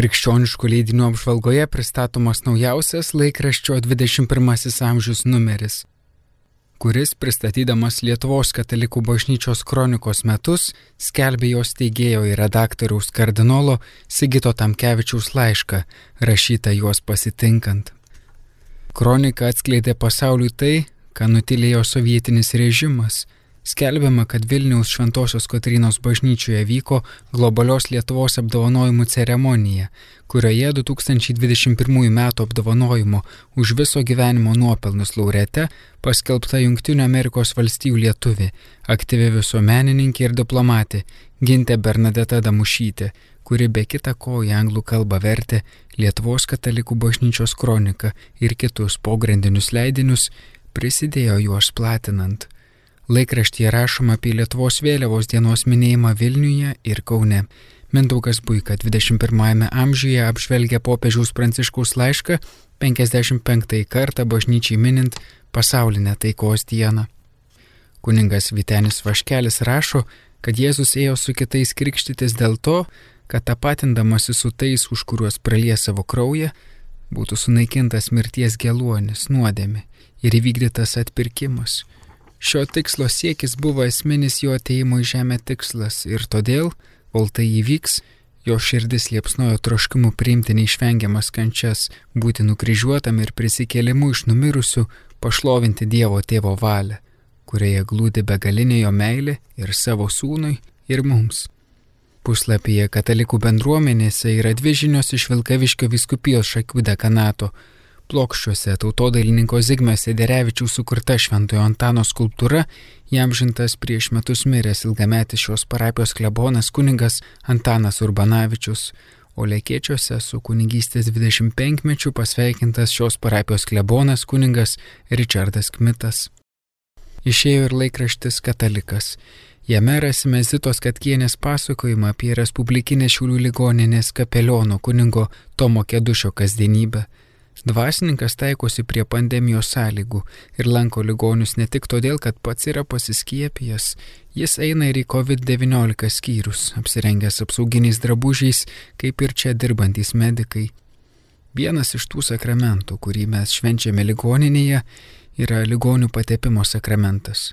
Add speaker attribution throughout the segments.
Speaker 1: Krikščioniškų leidinių apžvalgoje pristatomas naujausias laikraščio 21 amžius numeris, kuris pristatydamas Lietuvos katalikų bažnyčios kronikos metus skelbė jos teigėjo ir redaktoriaus kardinolo Sigito Tamkevičiaus laišką, rašytą juos pasitinkant. Kronika atskleidė pasauliui tai, ką nutilėjo sovietinis režimas – Skelbiama, kad Vilniaus Šventojios Kotrynos bažnyčioje vyko globalios Lietuvos apdovanojimų ceremonija, kurioje 2021 m. apdovanojimo už viso gyvenimo nuopelnus laureate paskelbta Junktinių Amerikos valstijų lietuvi, aktyvi visuomenininkė ir diplomatė Gintė Bernadeta Damušytė, kuri be kita ko į anglų kalbą vertė Lietuvos katalikų bažnyčios kroniką ir kitus pogrindinius leidinius, prisidėjo juos platinant. Laikraštyje rašoma apie Lietuvos vėliavos dienos minėjimą Vilniuje ir Kaune. Mindaugas Buika 21-ame amžiuje apžvelgia popiežiaus pranciškaus laišką 55 kartą bažnyčiai minint pasaulinę taikos dieną. Kuningas Vitenis Vaškelis rašo, kad Jėzus ėjo su kitais krikštytis dėl to, kad tapatindamasi su tais, už kuriuos pralie savo kraują, būtų sunaikintas mirties geluonis, nuodėmi ir įvykdytas atpirkimas. Šio tikslo siekis buvo esminis jo ateimo į žemę tikslas ir todėl, kol tai įvyks, jo širdis liepsnojo troškimu priimti neišvengiamas kančias, būti nukryžiuotam ir prisikėlimu iš numirusių, pašlovinti Dievo tėvo valią, kurioje glūdi begalinė jo meilė ir savo sūnui, ir mums. Puslapyje katalikų bendruomenėse yra dvi žinios iš Vilkaviškio viskupijos šakių dekanato plokščiuose tautodailininko Zigmės Sederevičiaus sukurta Šventojo Antano skulptūra, jam žintas prieš metus miręs ilgametis šios parapijos klebonas kuningas Antanas Urbanavičius, o lėkiečiuose su kunigystės 25-mečiu pasveikintas šios parapijos klebonas kuningas Richardas Kmitas. Išėjo ir laikraštis Katalikas. Jame rasime Zitos Katkienės pasakojimą apie Respublikinės Šiaulių ligoninės kapeliono kuningo Tomo Kedušio kasdienybę Dvasininkas taikosi prie pandemijos sąlygų ir lanko ligonius ne tik todėl, kad pats yra pasiskiepijęs, jis eina ir į COVID-19 skyrius, apsirengęs apsauginiais drabužiais, kaip ir čia dirbantys medikai. Vienas iš tų sakramentų, kurį mes švenčiame ligoninėje, yra ligonių patepimo sakramentas.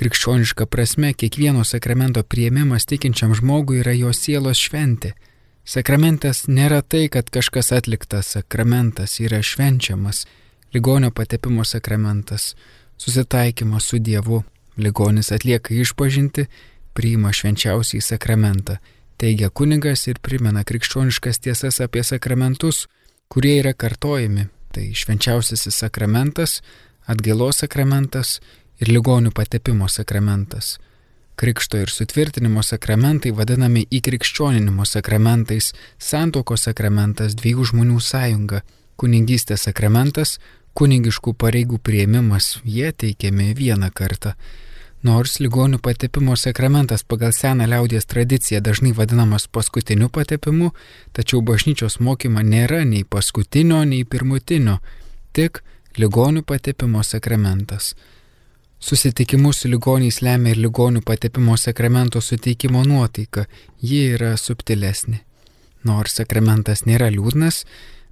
Speaker 1: Krikščioniška prasme, kiekvieno sakramento prieimimas tikinčiam žmogui yra jo sielos šventė Sakramentas nėra tai, kad kažkas atliktas, sakramentas yra švenčiamas, ligonio patepimo sakramentas, susitaikymas su Dievu, ligonis atlieka išpažinti, priima švenčiausiai sakramentą, teigia kunigas ir primena krikščioniškas tiesas apie sakramentus, kurie yra kartojami. Tai švenčiausiasis sakramentas, atgailos sakramentas ir ligonių patepimo sakramentas. Krikšto ir sutvirtinimo sakramentai vadinami įkrikščioninimo sakramentais, santokos sakramentas dviejų žmonių sąjunga, kunigystės sakramentas, kunigiškų pareigų prieimimas, jie teikiami vieną kartą. Nors ligonių patepimo sakramentas pagal seną liaudės tradiciją dažnai vadinamas paskutiniu patepimu, tačiau bažnyčios mokyma nėra nei paskutinio, nei pirmutinio, tik ligonių patepimo sakramentas. Susitikimus su ligoniais lemia ir ligonių patepimo sakramento suteikimo nuotaika, ji yra subtilesnė. Nors sakramentas nėra liūdnas,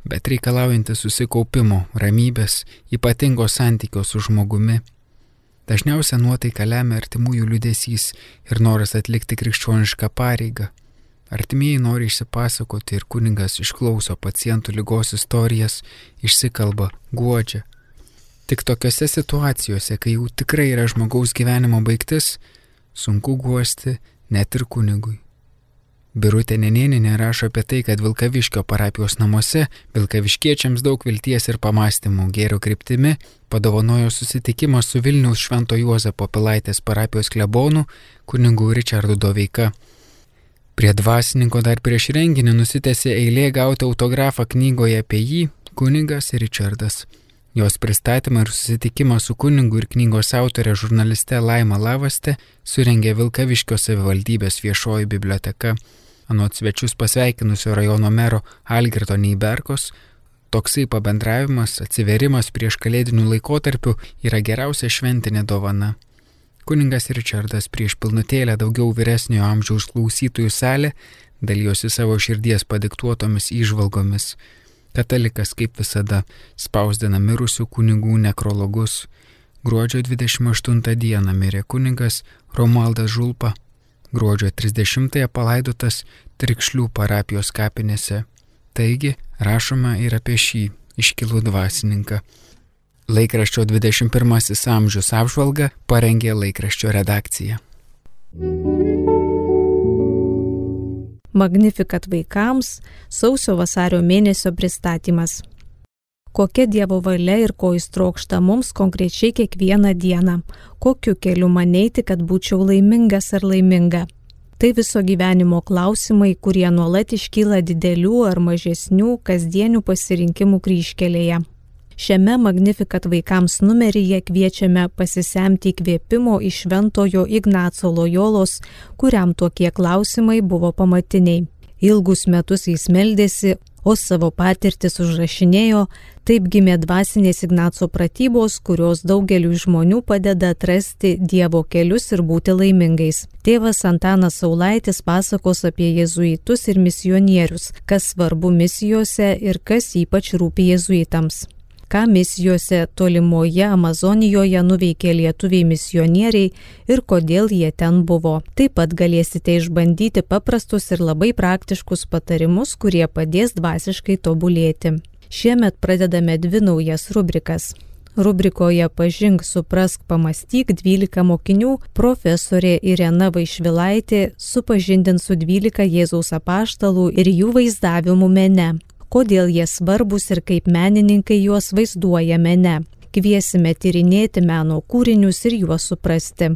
Speaker 1: bet reikalaujantis susikaupimo, ramybės, ypatingo santykio su žmogumi. Dažniausia nuotaika lemia artimųjų liudesys ir noras atlikti krikščionišką pareigą. Artimieji nori išsipasakoti ir kuningas išklauso pacientų lygos istorijas, išsikalba, guodžia, Tik tokiose situacijose, kai jau tikrai yra žmogaus gyvenimo baigtis, sunku guosti net ir kunigui. Birutė Nenieninė rašo apie tai, kad Vilkaviškio parapijos namuose Vilkaviškiečiams daug vilties ir pamastymų gėrio kryptimi padovanojo susitikimą su Vilniaus Švento Juozapo Pilaitės parapijos klebonu kunigu Richardu Doveika. Prie dvasininko dar prieš renginį nusitęsė eilė gauti autografą knygoje apie jį kunigas Richardas. Jos pristatymą ir susitikimą su kunigu ir knygos autorė žurnaliste Laima Lavaste surengė Vilkaviškio savivaldybės viešoji biblioteka. Anot svečius pasveikinusio rajono mero Algerto Neiberkos, toksai pabendravimas, atsiverimas prieš kalėdinių laikotarpių yra geriausia šventinė dovana. Kuningas Richardas prieš pilnutėlę daugiau vyresniojo amžiaus klausytojų salę dalyjosi savo širdies padiktuotomis įžvalgomis. Katalikas, kaip visada, spausdina mirusių kunigų nekrologus. Gruodžio 28 dieną mirė kunigas Romualdas Žulpa. Gruodžio 30-ąją palaidotas Trikšlių parapijos kapinėse. Taigi, rašoma ir apie šį iškilų dvasininką. Laikraščio 21 amžius apžvalga parengė laikraščio redakcija.
Speaker 2: Magnifikat vaikams sausio vasario mėnesio pristatymas. Kokia Dievo valia ir ko jis trokšta mums konkrečiai kiekvieną dieną, kokiu keliu man eiti, kad būčiau laimingas ar laiminga. Tai viso gyvenimo klausimai, kurie nuolat iškyla didelių ar mažesnių kasdienių pasirinkimų kryškelėje. Šiame Magnifikat vaikams numeryje kviečiame pasisemti įkvėpimo iš Šventojo Ignaco Lojolos, kuriam tokie klausimai buvo pamatiniai. Ilgus metus jis meldėsi, o savo patirtis užrašinėjo, taip gimė dvasinės Ignaco pratybos, kurios daugeliu žmonių padeda atrasti Dievo kelius ir būti laimingais. Tėvas Antanas Saulaitis pasakos apie jezuitus ir misionierius, kas svarbu misijose ir kas ypač rūpi jezuitams ką misijose tolimoje Amazonijoje nuveikė lietuviai misionieriai ir kodėl jie ten buvo. Taip pat galėsite išbandyti paprastus ir labai praktiškus patarimus, kurie padės dvasiškai tobulėti. Šiemet pradedame dvi naujas rubrikas. Rubrikoje Pažink, suprask, pamastyk 12 mokinių profesorė Irena Vaišvilaitė supažindins su 12 Jėzaus apaštalų ir jų vaizdavimu mene kodėl jie svarbus ir kaip menininkai juos vaizduoja mene. Kviesime tyrinėti meno kūrinius ir juos suprasti.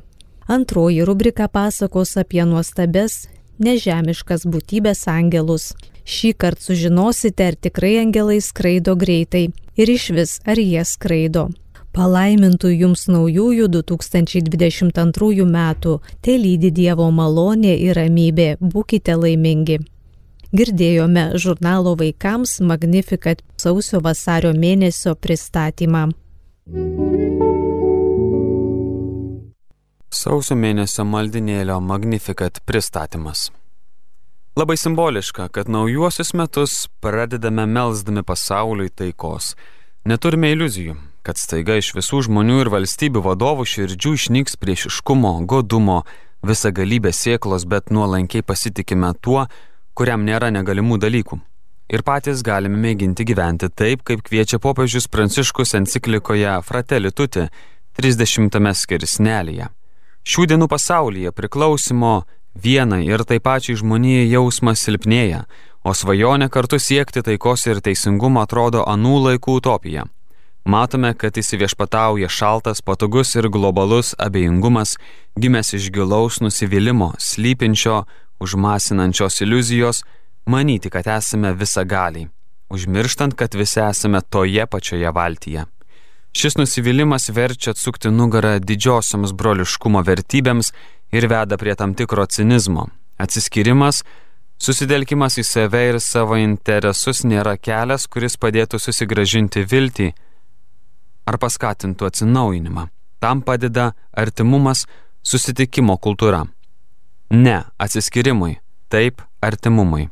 Speaker 2: Antroji rubrika pasakos apie nuostabes, nežemiškas būtybės angelus. Šį kartą sužinosite, ar tikrai angelai skraido greitai ir iš vis ar jie skraido. Palaimintų jums naujųjų 2022 metų, te lydi Dievo malonė ir ramybė, būkite laimingi. Girdėjome žurnalo vaikams Magnificat sausio vasario mėnesio pristatymą.
Speaker 3: Sausio mėnesio maldinėlio Magnificat pristatymas. Labai simboliška, kad naujuosius metus pradedame melsdami pasauliui taikos. Neturime iliuzijų, kad staiga iš visų žmonių ir valstybių vadovų širdžių išnyks priešiškumo, godumo, visa galybė sėklos, bet nuolankiai pasitikime tuo, kuriam nėra negalimų dalykų. Ir patys galime mėginti gyventi taip, kaip kviečia popiežius Pranciškus enciklikoje Fratelli Tuti 30 skirsnelėje. Šių dienų pasaulyje priklausimo vienai ir tai pačiai žmonijai jausmas silpnėja, o svajonė kartu siekti taikos ir teisingumo atrodo anų laikų utopija. Matome, kad įsiviešpatauja šaltas, patogus ir globalus abejingumas, gimęs iš gilaus nusivylimų, slypinčio užmasinančios iliuzijos, manyti, kad esame visagaliai, užmirštant, kad visi esame toje pačioje valtyje. Šis nusivylimas verčia atsukti nugarą didžiosioms broliškumo vertybėms ir veda prie tam tikro cinizmo. Atsiskirimas, susidelkimas į save ir savo interesus nėra kelias, kuris padėtų susigražinti viltį ar paskatintų atsinaujinimą. Tam padeda artimumas, susitikimo kultūra. Ne atsiskirimui, taip artimumui.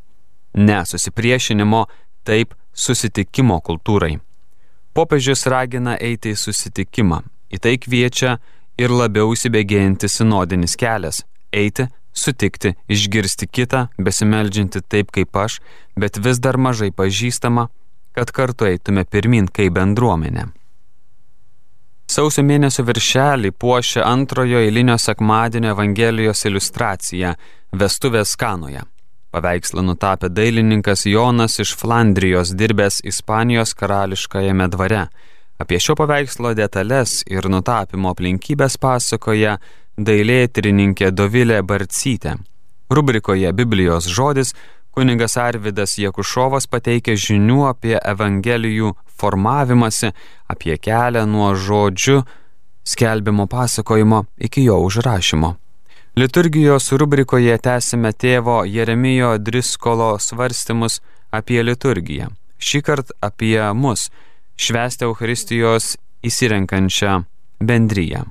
Speaker 3: Ne susipriešinimo, taip susitikimo kultūrai. Popiežius ragina eiti į susitikimą. Į tai kviečia ir labiau įsibėgėjanti sinodinis kelias - eiti, sutikti, išgirsti kitą, besimeldžianti taip kaip aš, bet vis dar mažai pažįstama, kad kartu eitume pirmin kaip bendruomenė. Sausio mėnesio viršelį puošia antrojo eilinio sekmadienio Evangelijos iliustracija - Vestuvės kanoje. Paveikslą nutapė dailininkas Jonas iš Flandrijos dirbęs Ispanijos karališkajame dvare. Apie šio paveikslo detalės ir nutapimo aplinkybės pasakoja dailėtyrininkė Dovilė Barcytė. Rubrikoje Biblijos žodis Kunigas Arvidas Jekušovas pateikia žinių apie Evangelijų formavimąsi, apie kelią nuo žodžių skelbimo pasakojimo iki jo užrašymo. Liturgijos rubrikoje tęsime tėvo Jeremijo Driskolo svarstymus apie liturgiją. Šį kartą apie mus, švęsti Euharistijos įsirenkančią bendryją.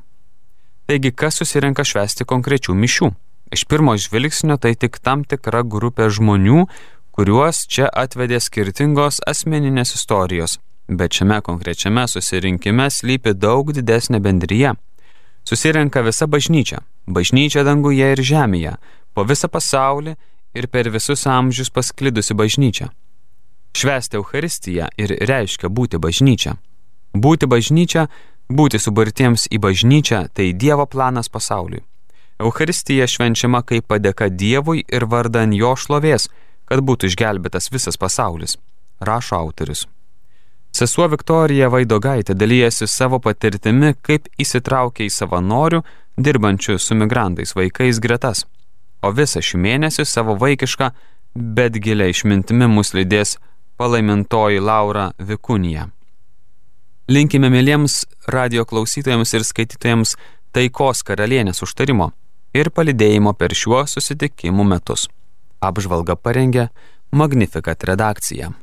Speaker 3: Taigi, kas susirenka švęsti konkrečių mišių? Iš pirmo žvilgsnio tai tik tam tikra grupė žmonių, kuriuos čia atvedė skirtingos asmeninės istorijos, bet šiame konkrečiame susirinkime slypi daug didesnė bendryje. Susirenka visa bažnyčia, bažnyčia danguje ir žemėje, po visą pasaulį ir per visus amžius pasklidusi bažnyčia. Švesti Euharistiją ir reiškia būti bažnyčia. Būti bažnyčia, būti subartiems į bažnyčią – tai Dievo planas pasauliui. Euharistija švenčiama kaip padėka Dievui ir vardan jo šlovės, kad būtų išgelbėtas visas pasaulis, rašo autorius. Sesuo Viktorija Vaidogaitė dalyjasi savo patirtimi, kaip įsitraukia į savanorių, dirbančių su migrantais vaikais gretas. O visą šį mėnesį savo vaikišką, bet giliai išmintimi mus lydės palaimintoji Laura Vikunija. Linkime mėlyms radio klausytojams ir skaitytojams taikos karalienės užtarimo ir palidėjimo per šiuo susitikimų metus. Apžvalga parengė Magnificat redakcija.